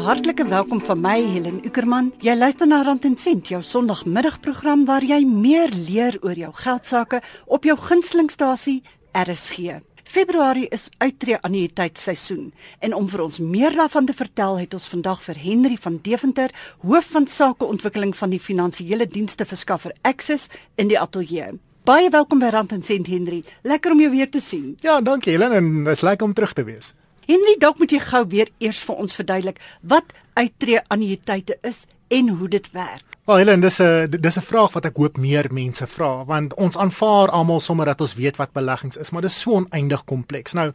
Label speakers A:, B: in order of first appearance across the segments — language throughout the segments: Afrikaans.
A: hartlike welkom van my Helen Ukerman. Jy luister na Rand en Sent, jou Sondagmiddagprogram waar jy meer leer oor jou geld sake op jou gunstelingstasie RSG. Februarie is uittreë annuïteitsseisoen en om vir ons meer daarvan te vertel, het ons vandag vir Henry van Deventer, hoof van sakeontwikkeling van die finansiële dienste verskaffer Access in die ateljee. Baie welkom by Rand en Sent Henry. Lekker om jou weer te sien.
B: Ja, dankie Helen en dit is lekker om terug te wees.
A: Henry, dalk moet jy gou weer eers vir ons verduidelik wat uittreë annuïteite is en hoe dit werk.
B: Wel Helen, dis 'n dis 'n vraag wat ek hoop meer mense vra want ons aanvaar almal sommer dat ons weet wat beleggings is, maar dit is so oneindig kompleks. Nou,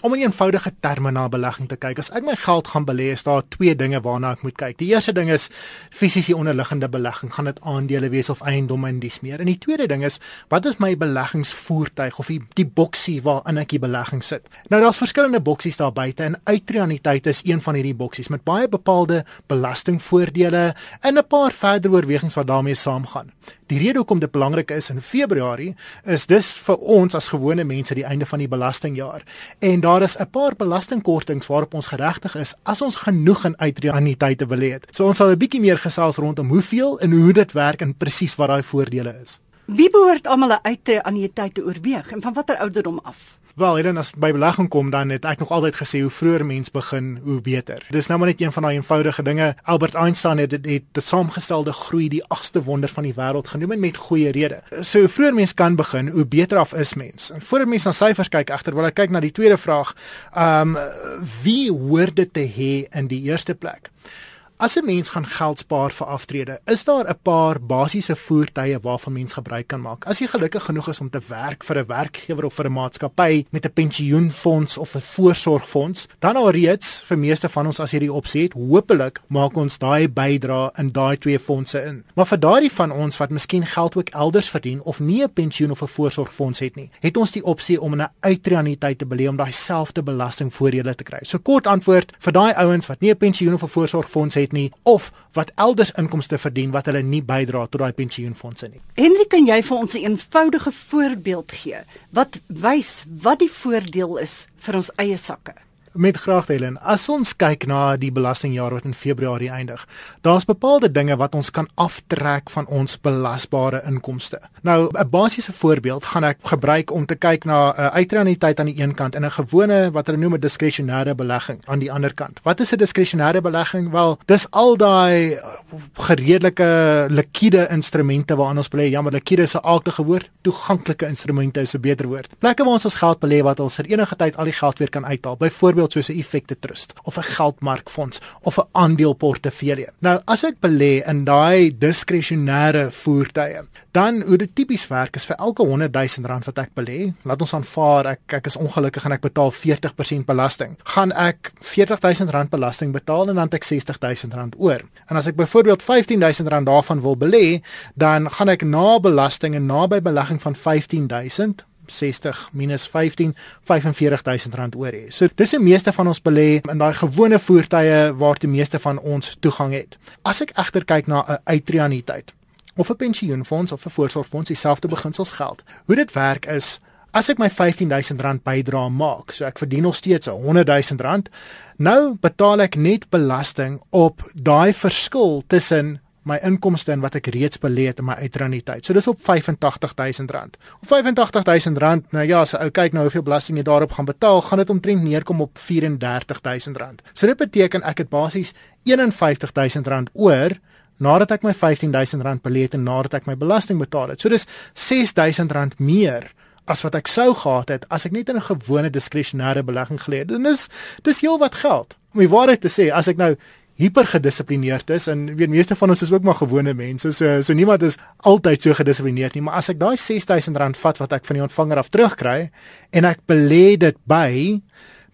B: om in eenvoudige terme na belegging te kyk, as ek my geld gaan belê, is daar twee dinge waarna ek moet kyk. Die eerste ding is fisiese onderliggende belegging, gaan dit aandele wees of eiendomme en dis meer. En die tweede ding is, wat is my beleggingsvoertuig of die die boksie waarin ek die belegging sit? Nou daar's verskillende boksies daar buite en uitreaniteit is een van hierdie boksies met baie bepaalde belastingvoordele en 'n paar verder oorwegings wat daarmee saamgaan. Die rede hoekom dit belangrik is in Februarie is dis vir ons as gewone mense die einde van die belastingjaar. En daar is 'n paar belastingkortings waarop ons geregtig is as ons genoeg in uitreaniteite wil hê. So ons sal 'n bietjie meer gesels rondom hoeveel en hoe dit werk en presies wat daai voordele is.
A: Wie behoort almal 'n uitreaniteit te oorweeg en van watter ouderdom af?
B: Wel, en as by belegging kom dan het ek nog altyd gesê hoe vroeër mens begin, hoe beter. Dis nou maar net een van daai eenvoudige dinge. Albert Einstein het dit die saamgestelde groei die agste wonder van die wêreld genoem en met goeie rede. So hoe vroeër mens kan begin, hoe beter af is mens. En voordat mens na syfers kyk, egter wil ek kyk na die tweede vraag. Ehm um, wie hoort dit te hê in die eerste plek? As 'n mens gaan geld spaar vir aftrede, is daar 'n paar basiese voertuie waarvan mens gebruik kan maak. As jy gelukkig genoeg is om te werk vir 'n werkgewer of vir 'n maatskappy met 'n pensioenfonds of 'n voorsorgfonds, dan alreeds vir meeste van ons as jy die opsie het, hopelik maak ons daai bydrae in daai twee fondse in. Maar vir daardie van ons wat miskien geld ook elders verdien of nie 'n pensioen of 'n voorsorgfonds het nie, het ons die opsie om 'n uitreaniteit te belê om daai selfde belastingvoordele te kry. So kort antwoord vir daai ouens wat nie 'n pensioen of 'n voorsorgfonds het, het nie of wat elders inkomste verdien wat hulle nie bydra tot daai pensioenfondse nie.
A: Henry, kan jy vir ons 'n eenvoudige voorbeeld gee wat wys wat die voordeel is vir ons eie sakke?
B: Met graag Helen. As ons kyk na die belastingjaar wat in Februarie eindig, daar's bepaalde dinge wat ons kan aftrek van ons belasbare inkomste. Nou, 'n basiese voorbeeld gaan ek gebruik om te kyk na 'n uh, uitreaniteit aan die een kant en 'n gewone wat hulle noem 'n diskresionêre belegging aan die ander kant. Wat is 'n diskresionêre belegging? Wel, dis al daai uh, gereedelike likwide instrumente waaraan ons belê. Jammer, likwide is 'n aardige woord. Toeganklike instrumente is 'n beter woord. Plekke waar ons ons geld belê wat ons vir enige tyd al die geld weer kan uithaal. Byvoorbeeld byvoorbeeld soos 'n effekte trust of 'n geldmarkfonds of 'n aandeleportefeulje. Nou, as ek belê in daai diskresionêre voertuie, dan hoe dit tipies werk is vir elke 100 000 rand wat ek belê, laat ons aanvaar ek ek is ongelukkig en ek betaal 40% belasting, gaan ek 40 000 rand belasting betaal en dan ek 60 000 rand oor. En as ek byvoorbeeld 15 000 rand daarvan wil belê, dan gaan ek na belasting en naby belegging van 15 000 60 minus 15 45000 rand oor hê. So dis die meeste van ons belê in daai gewone voertuie waar die meeste van ons toegang het. As ek egter kyk na 'n uitreaniteit of 'n pensioenfonds of 'n voorsorgfonds, dieselfde beginsels geld. Hoe dit werk is as ek my 15000 rand bydra maak, so ek verdien nog steeds 100000 rand, nou betaal ek net belasting op daai verskil tussen my inkomste en wat ek reeds belê het in my uitraniteit. So dis op R85000. Op R85000, nou ja, as ou kyk nou hoeveel belasting jy daarop gaan betaal, gaan dit omtrent neerkom op R34000. So dit beteken ek het basies R51000 oor nadat ek my R15000 belê het en nadat ek my belasting betaal het. So dis R6000 meer as wat ek sou gehad het as ek net in 'n gewone diskresionêre belegging gelê het. En dis dis heelwat geld. Om die waarheid te sê, as ek nou hipergedissiplineerd is en weet meeste van ons is ook maar gewone mense so so niemand is altyd so gedissiplineerd nie maar as ek daai R6000 vat wat ek van die ontvanger af terugkry en ek belê dit by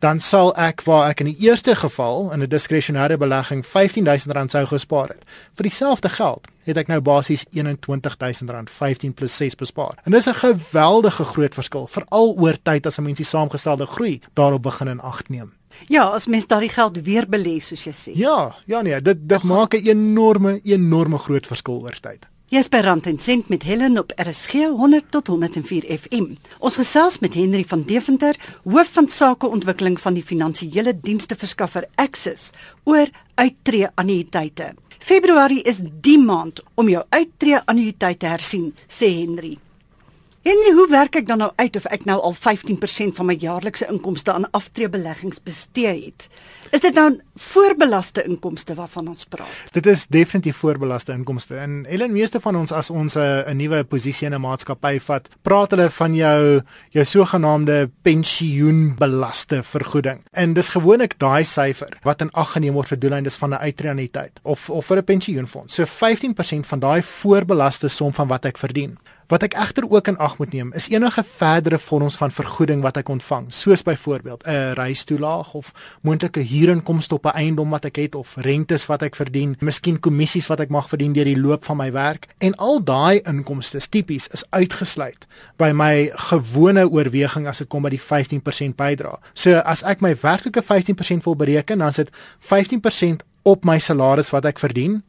B: dan sal ek waar ek in die eerste geval in 'n diskresionêre belegging R15000 sou gespaar het. Vir dieselfde geld het ek nou basies R21000 15 plus 6 bespaar. En dis 'n geweldige groot verskil veral oor tyd as 'n mens die saamgestelde groei daarop begin in ag neem
A: Ja, as mens daardie geld weer belê soos jy sê.
B: Ja, ja nee, dit dit maak 'n enorme enorme groot verskil oor tyd.
A: Jy's by Rand en Sent met Helen op RSG 100 tot 104 FM. Ons gesels met Henry van Deventer, hoof van sakeontwikkeling van die finansiële dienste verskaffer Axis, oor uittreë annuïteite. Februarie is die maand om jou uittreë annuïteit te hersien, sê Henry. Henry, hoe werk ek dan nou uit of ek nou al 15% van my jaarlikse inkomste aan aftreebeleggings bestee het? Is dit nou voorbelaste inkomste waarvan ons praat?
B: Dit is definitief voorbelaste inkomste. En Ellen, meeste van ons as ons 'n nuwe posisie in 'n maatskappy vat, praat hulle van jou jou sogenaamde pensioenbelaste vergoeding. En dis gewoonlik daai syfer wat in ag geneem word vir doeleindes van 'n uitreaniteit of of vir 'n pensioenfonds. So 15% van daai voorbelaste som van wat ek verdien. Wat ek egter ook in ag moet neem, is enige verdere vorms van vergoeding wat ek ontvang, soos byvoorbeeld 'n reistoelaag of moontlike huurinkomste op 'n eiendom wat ek het of rentes wat ek verdien, miskien kommissies wat ek mag verdien deur die loop van my werk. En al daai inkomste tipies is uitgesluit by my gewone oorweging as dit kom by die 15% bydra. So as ek my werklike 15% wil bereken, dan is dit 15% op my salaris wat ek verdien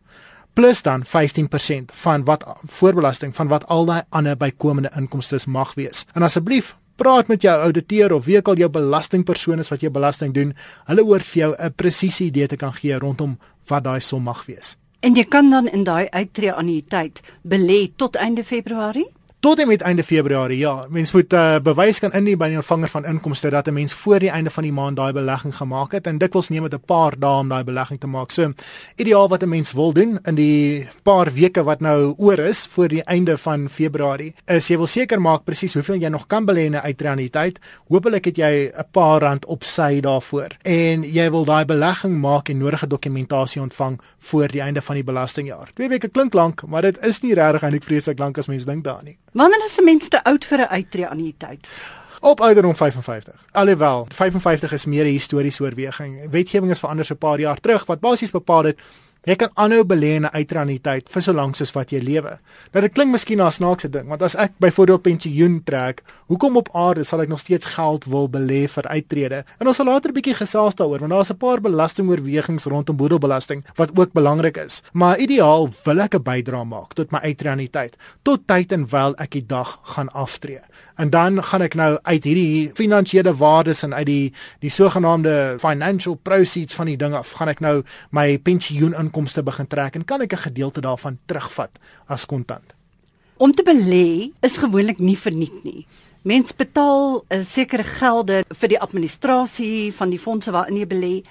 B: plus dan 15% van wat voorbelasting van wat al daai ander bykomende inkomste mag wees. En asseblief praat met jou ouditeur of wie ook al jou belastingpersoon is wat jou belasting doen, hulle hoor vir jou 'n presiese idee te kan gee rondom wat daai som mag wees.
A: En jy kan dan in daai uittreë annuïteit belê tot einde Februarie?
B: Tot en met einde Februarie. Ja, mens moet uh, bewys kan indien by die ontvanger van inkomste dat 'n mens voor die einde van die maand daai belegging gemaak het en dikwels neem dit 'n paar dae om daai belegging te maak. So, ideaal wat 'n mens wil doen in die paar weke wat nou oor is voor die einde van Februarie, is jy wil seker maak presies hoeveel jy nog kan belê in 'n uitreaniteit. Hoopelik het jy 'n paar rand op sy daarvoor en jy wil daai belegging maak en nodige dokumentasie ontvang voor die einde van die belastingjaar. Twee weke klink lank, maar dit is nie regtig eintlik vreeslik lank as mens dink daarin nie.
A: Wanneer is 'n mens te oud vir 'n uittreë aan die tyd?
B: Op ouderdom 55. Alhoewel 55 is meer 'n historiese oorweging. Wetgewing is verander so 'n paar jaar terug wat basies bepaal het Jy kan aanhou belê in 'n uitraniteit vir so lank soos wat jy lewe. Nou dit klink miskien na 'n snaakse ding, want as ek byvoorbeeld pensioen trek, hoekom op aarde sal ek nog steeds geld wil belê vir uittrede? En ons sal later 'n bietjie gesels daaroor, want daar's 'n paar belastingoorwegings rondom boedelbelasting wat ook belangrik is. Maar ideaal wil ek 'n bydrae maak tot my uitraniteit, tot tyd en wyl ek die dag gaan aftree en dan gaan ek nou uit hierdie finansiële waardes en uit die die sogenaamde financial proceeds van die ding af gaan ek nou my pensioeninkomste begin trek en kan ek 'n gedeelte daarvan terugvat as kontant.
A: Om te belê is gewoonlik nie verniet nie. Mens betaal 'n sekere gelde vir die administrasie van die fondse waarin jy belê.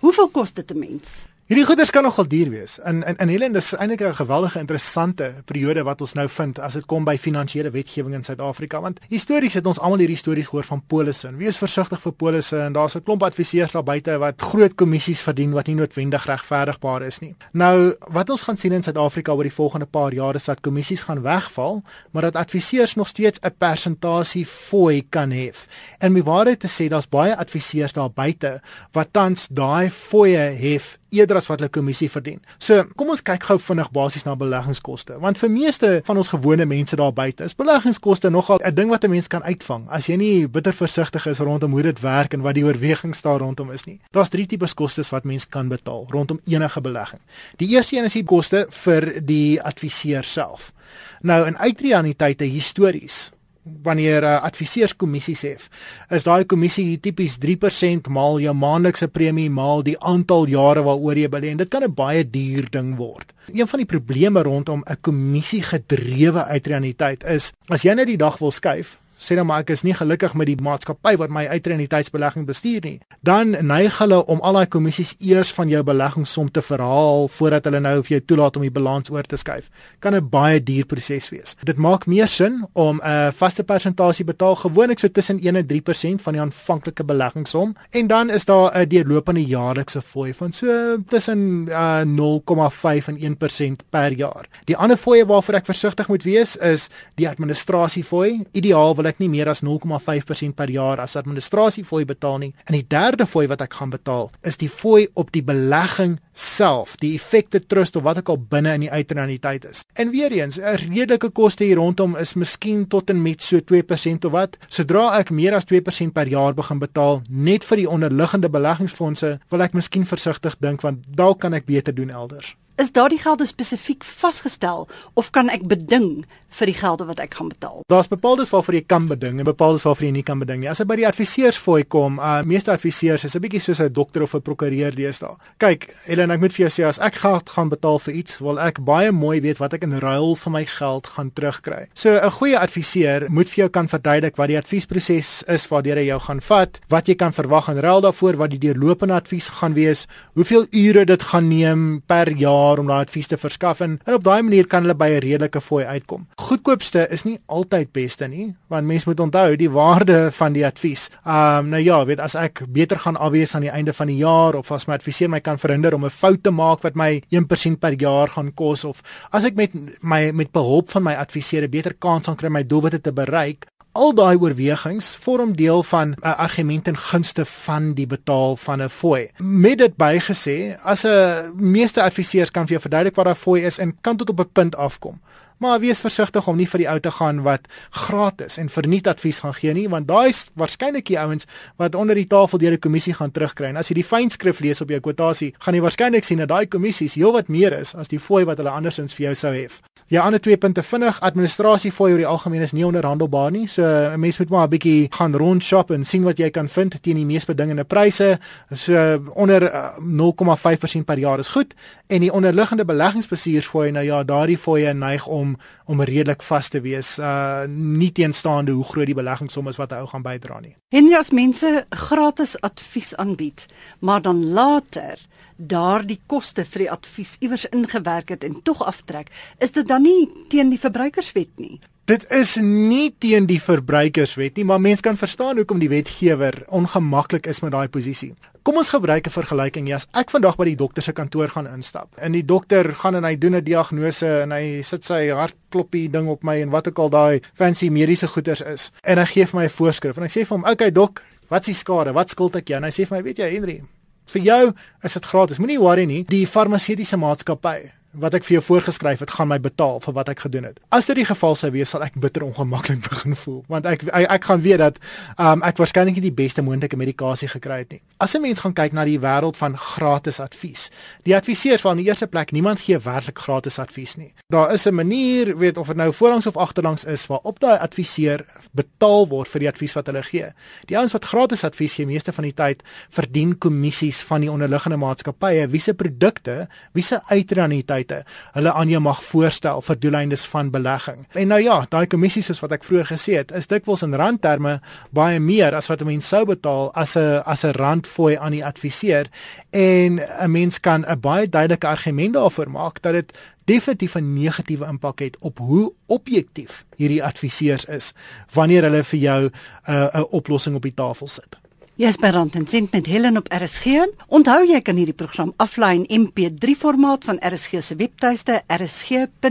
A: Hoeveel kos dit 'n mens?
B: Hierdie goeders kan nogal duur wees. In in in Helen dis eintlik 'n geweldige interessante periode wat ons nou vind as dit kom by finansiële wetgewing in Suid-Afrika want histories het ons almal hierdie stories gehoor van polisse. Wees versigtig vir polisse en daar's 'n klomp adviseurs daar buite wat groot kommissies verdien wat nie noodwendig regverdigbaar is nie. Nou, wat ons gaan sien in Suid-Afrika oor die volgende paar jare is dat kommissies gaan wegval, maar dat adviseurs nog steeds 'n persentasie fooi kan hê. En my waarheid te sê, daar's baie adviseurs daar buite wat tans daai fooie hef eerder as wat hulle kommissie verdien. So, kom ons kyk gou vinnig basies na beleggingskoste, want vir meeste van ons gewone mense daar buite is beleggingskoste nogal 'n ding wat 'n mens kan uitvang as jy nie bitter versigtig is rondom hoe dit werk en wat die oorwegings daar rondom is nie. Daar's drie tipes kostes wat mens kan betaal rondom enige belegging. Die eerste een is die koste vir die adviseur self. Nou in uitreaniteite histories wanneer 'n uh, adviseurskommissies het, is daai kommissie tipies 3% maal jou maandelikse premie maal die aantal jare waaroor jy belê en dit kan 'n baie duur ding word. Een van die probleme rondom 'n kommissie gedrewe uitreaniteit is as jy net die dag wil skuif, sê dan maar ek is nie gelukkig met die maatskappy wat my uitreniteitsbelegging bestuur nie, dan neig hulle om al daai kommissies eers van jou beleggingssom te verhaal voordat hulle nou vir jou toelaat om die balans oor te skuif. Kan 'n baie duur proses wees. Dit maak meer sin om 'n vaste persentasie betaal, gewoonlik so tussen 1 en 3% van die aanvanklike beleggingssom en dan is daar 'n deurlopende jaarlikse fooi van so tussen uh, 0,5 en 1% per jaar. Die ander fooie waarvoor ek versigtig moet wees is die administrasiefooi. Ideaal wil ek nie meer as 0,5% per jaar as administrasiefooi betaal nie. En die derde fooi wat ek gaan betaal, is die fooi op die belegging self, die effekte trust of wat ek al binne in die uiternaliteit is. En weer eens, 'n redelike koste hier rondom is miskien tot en met so 2% of wat. Sodra ek meer as 2% per jaar begin betaal net vir die onderliggende beleggingsfondse, wil ek miskien versigtig dink want dalk kan ek beter doen elders.
A: Is daardie gelde spesifiek vasgestel of kan ek beding vir die gelde wat ek gaan betaal?
B: Daar's bepaaldes waarvoor jy kan beding en bepaaldes waarvoor jy nie kan beding nie. As jy by die adviseursfooi kom, uh meeste adviseurs is 'n bietjie soos 'n dokter of 'n prokureur deesdae. Kyk, Helen, ek moet vir jou sê as ek geld gaan betaal vir iets, wil ek baie mooi weet wat ek in ruil vir my geld gaan terugkry. So 'n goeie adviseur moet vir jou kan verduidelik wat die adviesproses is waardeur hy jou gaan vat, wat jy kan verwag in ruil daarvoor, wat die deurlopende advies gaan wees, hoeveel ure dit gaan neem per jaar om daai advies te verskaf en, en op daai manier kan hulle by 'n redelike fooi uitkom. Goedkoopste is nie altyd beste nie, want mense moet onthou die waarde van die advies. Ehm um, nou ja, weet as ek beter gaan afwees aan die einde van die jaar of as my adviseur my kan verhinder om 'n fout te maak wat my 1% per jaar gaan kos of as ek met my met behulp van my adviseur 'n beter kans gaan kry om my doelwitte te bereik, Al daai oorwegings vorm deel van 'n uh, argument in gunste van die betaal van 'n fooi. Met dit bygesê, as 'n meeste adviseurs kan vir jou verduidelik wat daai fooi is en kan tot op 'n punt afkom. Maar wees versigtig om nie vir die ou te gaan wat gratis en verniet advies gaan gee nie, want daai is waarskynlik die ouens wat onder die tafel deur die kommissie gaan terugkry. En as jy die fynskrif lees op jou kwotasie, gaan jy waarskynlik sien dat daai kommissies heelwat meer is as die fooi wat hulle andersins vir jou sou hê. Ja, ander twee punte vinnig. Administrasie fooi oor die algemeen is nie onderhandelbaar nie. So 'n mens moet maar 'n bietjie gaan rondshop en sien wat jy kan vind teen die mees bedingende pryse. So onder uh, 0,5% per jaar is goed. En die onderliggende beleggingsbestuursfooi, nou ja, daardie fooie neig om om redelik vas te wees. Uh nie teenstaande hoe groot die beleggingssom is wat hy ou gaan bydra nie.
A: En ja, as mense gratis advies aanbied, maar dan later daardie koste vir die advies iewers ingewerk het en tog aftrek, is dit dan nie teen die verbruikerswet nie?
B: Dit is nie teen die verbruikerswet nie, maar mense kan verstaan hoekom die wetgewer ongemaklik is met daai posisie. Kom ons gebruik 'n vergelyking. Ja, as ek vandag by die dokter se kantoor gaan instap en die dokter gaan en hy doen 'n diagnose en hy sit sy hartkloppie ding op my en wat ook al daai fancy mediese goeders is en hy gee vir my 'n voorskrif en ek sê vir hom, "Oké okay, dok, wat is die skade? Wat skuld ek jou?" En hy sê vir my, "Weet jy, Henry, Vir jou is dit gratis. Moenie worry nie. Die farmaseutiese maatskappy wat ek vir jou voorgeskryf het, gaan my betaal vir wat ek gedoen het. As dit die geval sou wees, sal ek bitter ongemaklik begin voel, want ek ek, ek gaan weet dat um, ek waarskynlik nie die beste moontlike medikasie gekry het nie. As 'n mens gaan kyk na die wêreld van gratis advies, die adviseurs van die eerste plek, niemand gee werklik gratis advies nie. Daar is 'n manier, weet of dit nou voorlangs of agterlangs is, waarop daai adviseur betaal word vir die advies wat hulle gee. Die ouens wat gratis advies gee, meeste van die tyd verdien kommissies van die onderliggende maatskappye wie se produkte, wie se uitraniteit aktiwiteite hulle aan jou mag voorstel vir doeleindes van belegging. En nou ja, daai kommissies soos wat ek vroeër gesê het, is dikwels in randterme baie meer as wat 'n mens sou betaal as 'n as 'n randfooi aan die adviseur en 'n mens kan 'n baie duidelike argument daarvoor maak dat dit definitief 'n negatiewe impak het op hoe objektief hierdie adviseurs is wanneer hulle vir jou 'n uh, 'n oplossing op die tafel sit.
A: Jesper Rantenent met Helen op RSG. Onthou jy kan hierdie program aflaai in MP3 formaat van RSG se webtuiste rsg.co.za.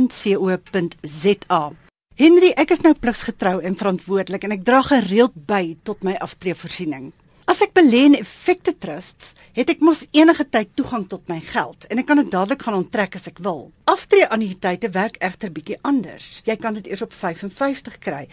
A: Henry, ek is nou pligsgetrou en verantwoordelik en ek dra gereeld by tot my aftreevoorsiening. As ek belê in effekte trusts, het ek mos enige tyd toegang tot my geld en ek kan dit dadelik gaan onttrek as ek wil. Aftreë annuïteite werk egter bietjie anders. Jy kan dit eers op 55 kry.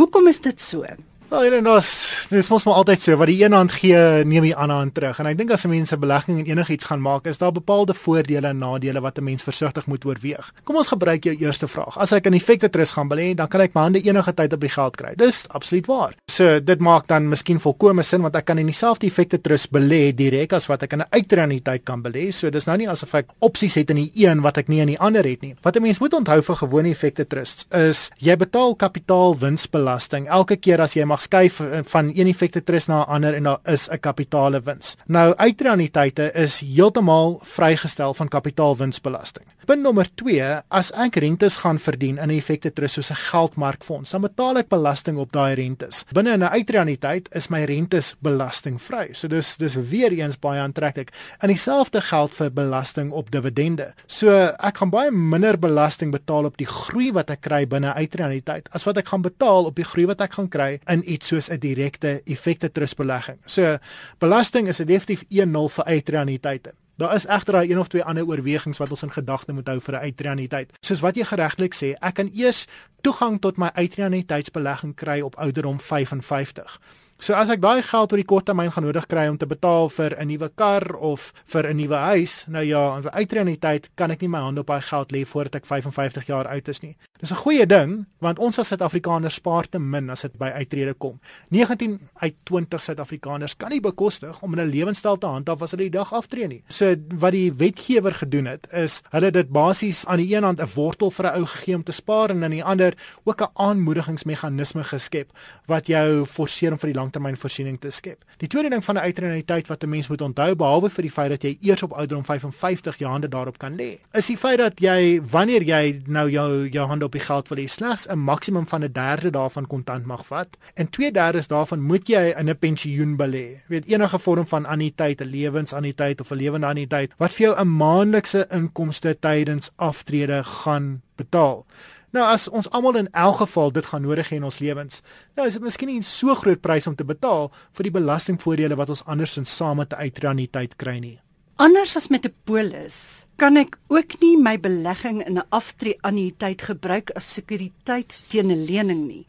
A: Hoekom is dit so?
B: Nou, en ons dis mos maar altyd so wat die een hand gee, neem die ander hand terug. En ek dink as 'n mens 'n belegging in enigiets gaan maak, is daar bepaalde voordele en nadele wat 'n mens versigtig moet oorweeg. Kom ons gebruik jou eerste vraag. As ek in effekte trust gaan belê, dan kan ek my hande enige tyd op die geld kry. Dis absoluut waar. So dit maak dan miskien volkomme sin want ek kan in dieselfde effekte trust belê direk as wat ek in 'n uitreniteit kan belê. So dis nou nie asof ek opsies het in die een wat ek nie in die ander het nie. Wat 'n mens moet onthou vir gewone effekte trusts is jy betaal kapitaalwinsbelasting elke keer as jy mag skuif van een effekte trust na 'n ander en daar is 'n kapitaalewins. Nou uitreaniteite is heeltemal vrygestel van kapitaalwinsbelasting. Punt nommer 2, as ek rentes gaan verdien in 'n effekte trust soos 'n geldmarkfonds, dan betaal ek belasting op daai rentes. Binne 'n uitreaniteit is my rentes belastingvry. So dis dis weer eens baie aantreklik. En dieselfde geld vir belasting op dividende. So ek gaan baie minder belasting betaal op die groei wat ek kry binne uitreaniteit as wat ek gaan betaal op die groei wat ek gaan kry in iets soos 'n direkte effekte trustbelegging. So belasting is definitief 1-0 vir uitreaniteite. Daar is egter daai een of twee ander oorwegings wat ons in gedagte moet hou vir 'n uitreaniteit. Soos wat jy geregtelik sê, ek kan eers toegang tot my uitreaniteitsbelegging kry op ouderdom 55. So as ek daai geld oor die kort termyn gaan nodig kry om te betaal vir 'n nuwe kar of vir 'n nuwe huis, nou ja, in uitreuniteit kan ek nie my hand op daai geld lê voordat ek 55 jaar oud is nie. Dis 'n goeie ding want ons as Suid-Afrikaners spaar te min as dit by uitrede kom. 19 uit 20 Suid-Afrikaners kan nie bekostig om 'n lewenstyl te handhaaf as hulle die dag aftree nie. So wat die wetgewer gedoen het, is hulle dit basies aan die een hand 'n wortel vir 'n ou gegee om te spaar en aan die ander ook 'n aanmoedigingsmeganisme geskep wat jou forceer om vir die langtermynvoorsiening te skep. Die tweede ding van 'n uitreuniteit wat 'n mens moet onthou behalwe vir die feit dat jy eers op ouderdom 55 jaar hande daarop kan lê, is die feit dat jy wanneer jy nou jou jou hande op die geld wil hê, slegs 'n maksimum van 'n derde daarvan kontant mag vat en 2/3 daarvan moet jy in 'n pensioen belê. Jy weet enige vorm van anniteit, 'n lewensanniteit of 'n lewende anniteit wat vir jou 'n maandelikse inkomste tydens aftrede gaan betaal. Nou as ons almal in elk geval dit gaan nodig hê in ons lewens, nou is dit miskien nie so groot prys om te betaal vir die belastingvoordele wat ons andersins saam met 'n uitreuniteit kry nie.
A: Anders as met 'n polis, kan ek ook nie my belegging in 'n aftreeanniteit gebruik as sekuriteit teen 'n lening nie.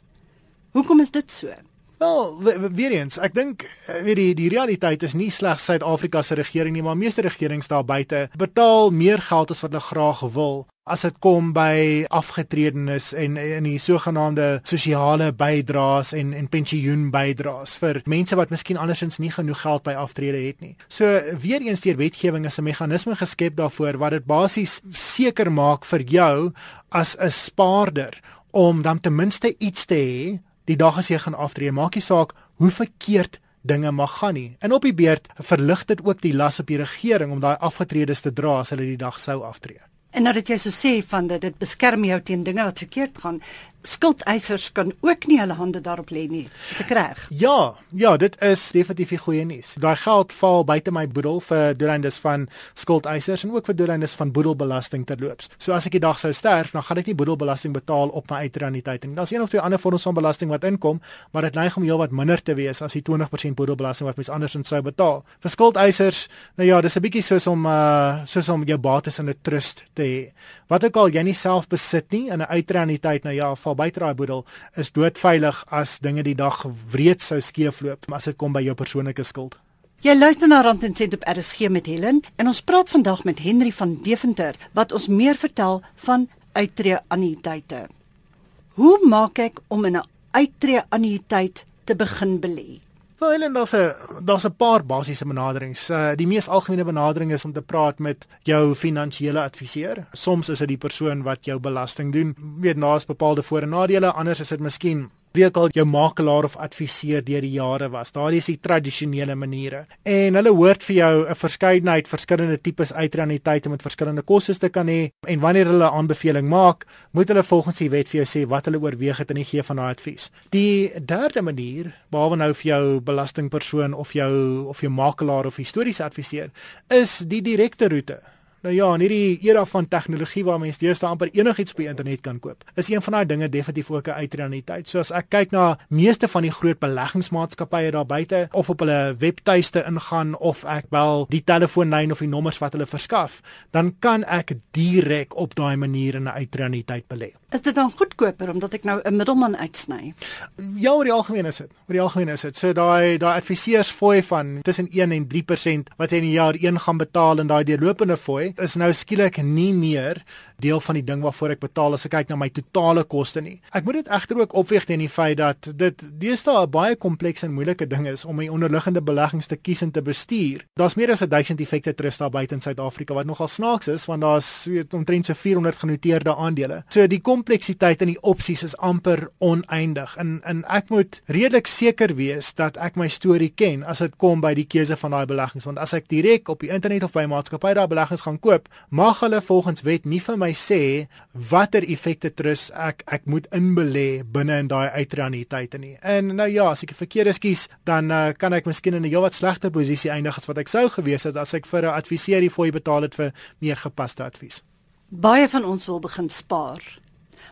A: Hoekom is dit so?
B: Wel, weer eens, ek dink eh, weet die die realiteit is nie slegs Suid-Afrika se regering nie, maar meeste regerings daar buite betaal meer geld as wat hulle graag wil as dit kom by afgetredenes en in die sogenaamde sosiale bydraes en en pensioenbydraes vir mense wat miskien andersins nie genoeg geld by aftrede het nie. So weer eens deur wetgewing is 'n meganisme geskep daarvoor wat dit basies seker maak vir jou as 'n spaarder om dan ten minste iets te hê die dag as jy gaan aftree. Maak nie saak hoe verkeerd dinge mag gaan nie. En op die beurt verlig dit ook die las op die regering om daai afgetredes te dra as hulle die dag sou aftree.
A: En nou dat jy so sê van dat dit beskerm jou teen dinge wat verkeerd gaan, skuldeisers kan ook nie hulle hande daarop lê nie. Dis ek reg?
B: Ja, ja, dit is definitief goeie nuus. Daai geld val buite my boedel vir doeleindes van skuldeisers en ook vir doeleindes van boedelbelasting terloops. So as ek die dag sou sterf, dan gaan ek nie boedelbelasting betaal op my uitreuniteit nie. Daar's een of twee ander vorms van belasting wat inkom, maar dit neig om heelwat minder te wees as die 20% boedelbelasting wat mens andersins sou betaal. Vir skuldeisers, nou ja, dis 'n bietjie soos om uh soos om jou bates in 'n trust te hê. Wat ook al jy nie self besit nie in 'n uitreuniteit, nou ja, val buite daai boedel is doodveilig as dinge die dag wreed sou skeefloop as dit kom by jou persoonlike skuld.
A: Jy luister na Rand en Sent op RSG met Helen en ons praat vandag met Henry van Deventer wat ons meer vertel van uittreë anniteite. Hoe maak ek om in 'n uittreë anniteit te begin belê?
B: Wel, en daar's 'n daar's 'n paar basiese benaderings. Uh die mees algemene benadering is om te praat met jou finansiële adviseur. Soms is dit die persoon wat jou belasting doen. Weet naas bepaalde voor en nadele, anders is dit miskien wie ook al jou makelaar of adviseur deur die jare was. Daardie is die tradisionele maniere. En hulle hoort vir jou 'n verskeidenheid verskillende tipes uitraniteite met verskillende kostes te kan hê en wanneer hulle 'n aanbeveling maak, moet hulle volgens die wet vir jou sê wat hulle oorweeg het en nie gee van daai advies. Die derde manier, behalwe nou vir jou belastingpersoon of jou of jou makelaar of historiese adviseur, is die direkte roete. Nou ja, in hierdie era van tegnologie waar mense deesdae amper enigiets op die internet kan koop, is een van daai dinge definitief ook 'n uitreuniteit. So as ek kyk na meeste van die groot beleggingsmaatskappye daar buite of op hulle webtuiste ingaan of ek bel die telefoonlyn of die nommers wat hulle verskaf, dan kan ek direk op daai manier in 'n uitreuniteit belê.
A: Is dit dan goedkoper omdat ek nou 'n middelman uitsny?
B: Ja, oor die algemeen is dit. Oor die algemeen is dit. So daai daai adviseurs fooi van tussen 1 en 3% wat jy in 'n jaar een gaan betaal en daai deurlopende fooi is nou skielik nie meer deel van die ding waarvoor ek betaal as ek kyk na my totale koste nie. Ek moet dit egter ook opweeg teen die feit dat dit deesdae 'n baie komplekse en moeilike ding is om my onderliggende beleggings te kies en te bestuur. Daar's meer as 1000 effekte trust daar buite in Suid-Afrika wat nogal snaaks is want daar's weet omtrent so 400 genoteerde aandele. So die kompleksiteit in die opsies is amper oneindig en en ek moet redelik seker wees dat ek my storie ken as dit kom by die keuse van daai beleggings want as ek direk op die internet of by 'n maatskappy daai beleggings gaan koop, mag hulle volgens wet nie vir my my sê watter effekte trus ek ek moet inbelê binne in daai uitreuniteite nie. En nou ja, as ek 'n verkeerde skies, dan uh, kan ek miskien in 'n heelwat slegter posisie eindig as wat ek sou gewees het as ek vir 'n adviseur die fooi betaal het vir meer gepaste advies.
A: Baie van ons wil begin spaar.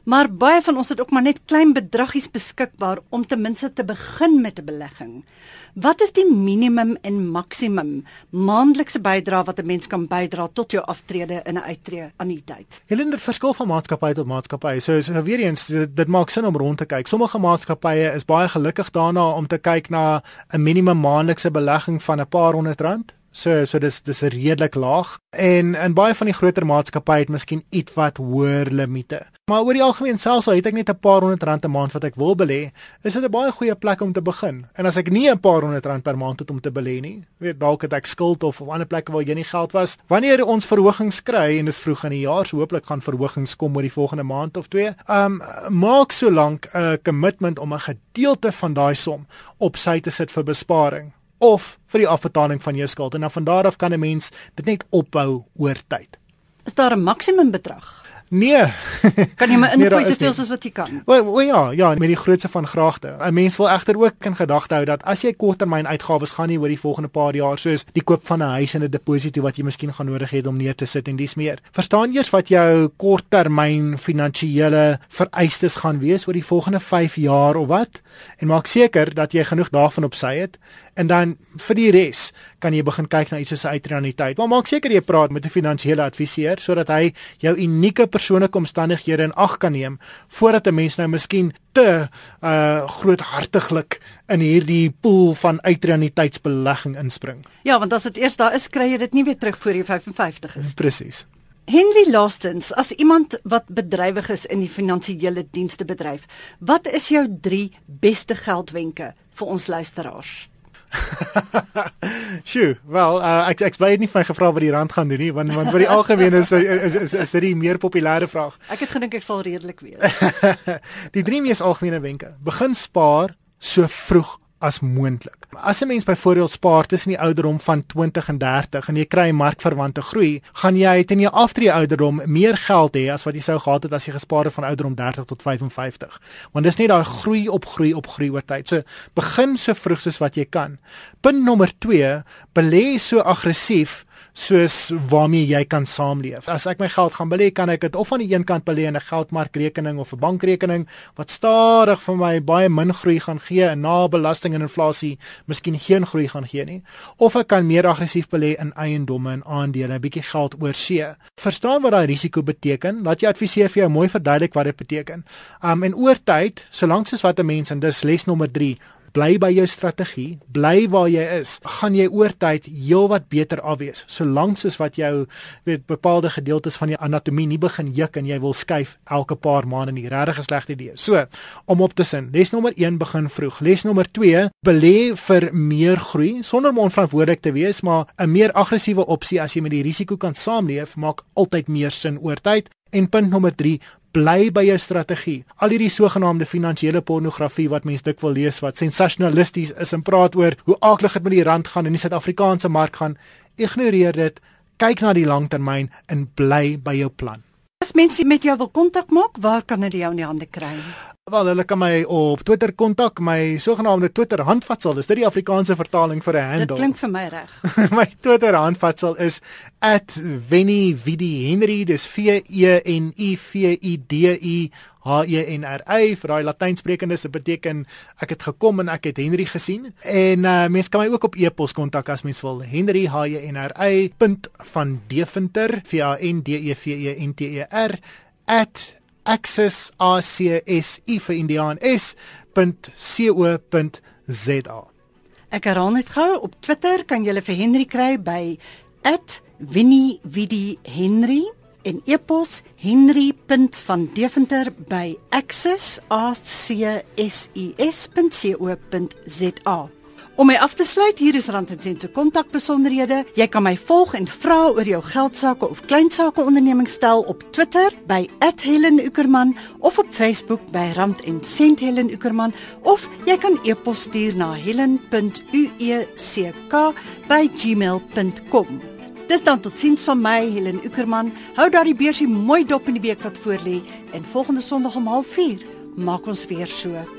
A: Maar baie van ons het ook maar net klein bedraggies beskikbaar om ten minste te begin met 'n belegging. Wat is die minimum en maksimum maandelikse bydrae wat 'n mens kan bydra tot jou aftrede in 'n uittreë anniteit?
B: Helene, dit verskil van maatskappy tot maatskappy. So, so weer eens, dit, dit maak sin om rond te kyk. Sommige maatskappye is baie gelukkig daarna om te kyk na 'n minimum maandelikse belegging van 'n paar honderd rand. So so dis dis redelik laag en in baie van die groter maatskappye het miskien ietwat hoër limite. Maar oor die algemeen selfs al het ek net 'n paar honderd rand 'n maand wat ek wil belê, is dit 'n baie goeie plek om te begin. En as ek nie 'n paar honderd rand per maand het om te belê nie, weet dalk het ek skuld of op ander plekke waar jy nie geld was. Wanneer ons verhogings kry en dis vroeg in die jaar, so hooplik gaan verhogings kom oor die volgende maand of twee. Um maak so lank 'n commitment om 'n gedeelte van daai som op sy te sit vir besparing of vir die afbetaling van jou skuld en dan van daar af kan 'n mens dit net opbou oor tyd.
A: Is daar 'n maksimum bedrag?
B: Nee.
A: Kan jy my ingooi nee, soveel soos wat jy kan?
B: O, o ja, ja, met die grootste van graagte. 'n Mens wil egter ook in gedagte hou dat as jy korttermyn uitgawes gaan nie oor die volgende paar jaar soos die koop van 'n huis en 'n deposito wat jy miskien gaan nodig hê om neer te sit en dis meer. Verstaan eers wat jou korttermyn finansiële vereistes gaan wees oor die volgende 5 jaar of wat en maak seker dat jy genoeg daarvan op sy het en dan vir die res kan jy begin kyk na iets soos 'n uitreaniteit. Maar maak seker jy praat met 'n finansiële adviseur sodat hy jou unieke persoonlike omstandighede in ag kan neem voordat 'n mens nou miskien te uh groothartiglik in hierdie pool van uitreaniteitsbelegging inspring.
A: Ja, want as dit eers daar is, kry jy dit nie weer terug voor jy 55 is.
B: Presies.
A: Henry Lastens, as iemand wat bedrywig is in die finansiële dienste bedryf, wat is jou 3 beste geldwenke vir ons luisteraars?
B: Sjoe, wel, uh, ek ek bly nie vir my gevra wat die rand gaan doen nie, want want vir die algemeen is is is is dit die meer populêre vraag.
A: Ek het gedink ek sal redelik weet.
B: die drie mees algemene wenke. Begin spaar so vroeg as moontlik. As 'n mens byvoorbeeld spaar tussen die ouderdom van 20 en 30 en jy kry markverwante groei, gaan jy teen jou aftree ouderdom meer geld hê as wat jy sou gehad het as jy gespaar het van ouderdom 30 tot 55. Want dis net daai groei op groei op groei oor tyd. So begin so vroeg soos wat jy kan. Punt nommer 2, belê so aggressief soos waarmee jy kan saamleef. As ek my geld gaan belê, kan ek dit of aan die een kant belê in 'n geldmarkrekening of 'n bankrekening wat stadig vir my baie min groei gaan gee en na belasting en inflasie miskien geen groei gaan gee nie, of ek kan meer aggressief belê in eiendomme en aandele, 'n bietjie geld oor see. Verstaan wat daai risiko beteken? Laat jy adviseer vir jou mooi verduidelik wat dit beteken. Um en oor tyd, solank soos wat 'n mens en dis les nommer 3, bly by jou strategie, bly waar jy is, gaan jy oor tyd heelwat beter af wees. Solank soos wat jou weet bepaalde gedeeltes van die anatomie nie begin juk en jy wil skuif elke paar maande nie, regtig 'n slegte idee. So, om op te sin, les nommer 1 begin vroeg. Les nommer 2, belê vir meer groei sonder om onverantwoordelik te wees, maar 'n meer aggressiewe opsie as jy met die risiko kan saamleef, maak altyd meer sin oor tyd. En punt nommer 3, bly by jou strategie. Al hierdie sogenaamde finansiële pornografie wat mense dik wil lees wat sensasionalisties is en praat oor hoe aaklig dit met die rand gaan en die Suid-Afrikaanse mark gaan, ignoreer dit. Kyk na die langtermyn en bly by jou plan.
A: As mense met jou wil kontak maak, waar kan hulle jou in die hande kry?
B: Wel, hulle kan my op Twitter kontak, my sogenaamde Twitter handvatsel. Dis dit die Afrikaanse vertaling vir 'n handle.
A: Dit klink vir my reg.
B: my Twitter handvatsel is @vennyvidiehenry. Dis V E N I V I D I H E N R Y. Vir daai Latynsprekendes, dit beteken ek het gekom en ek het Henry gesien. En uh, mense kan my ook op e-pos kontak as mens wil. Henry H E N R Y. van Deventer V A N D E V E N T E R access ACSI vir Indiaan s.co.za.
A: Ek herhaal net gou op Twitter kan jy vir Henry kry by @winniewidiehenry en e-pos henry.vandevinter@access.co.za. Om my af te sluit, hier is Rand en Sent se kontakbesonderhede. Jy kan my volg en vra oor jou geldsaake of kleinsaake onderneming stel op Twitter by @HelenUckerman of op Facebook by Rand en Sent Helen Uckerman of jy kan e-pos stuur na helen.ueck@gmail.com. Dis dan totiens van my Helen Uckerman. Hou daardie beursie mooi dop in die week wat voorlê en volgende Sondag om 04:30 maak ons weer so.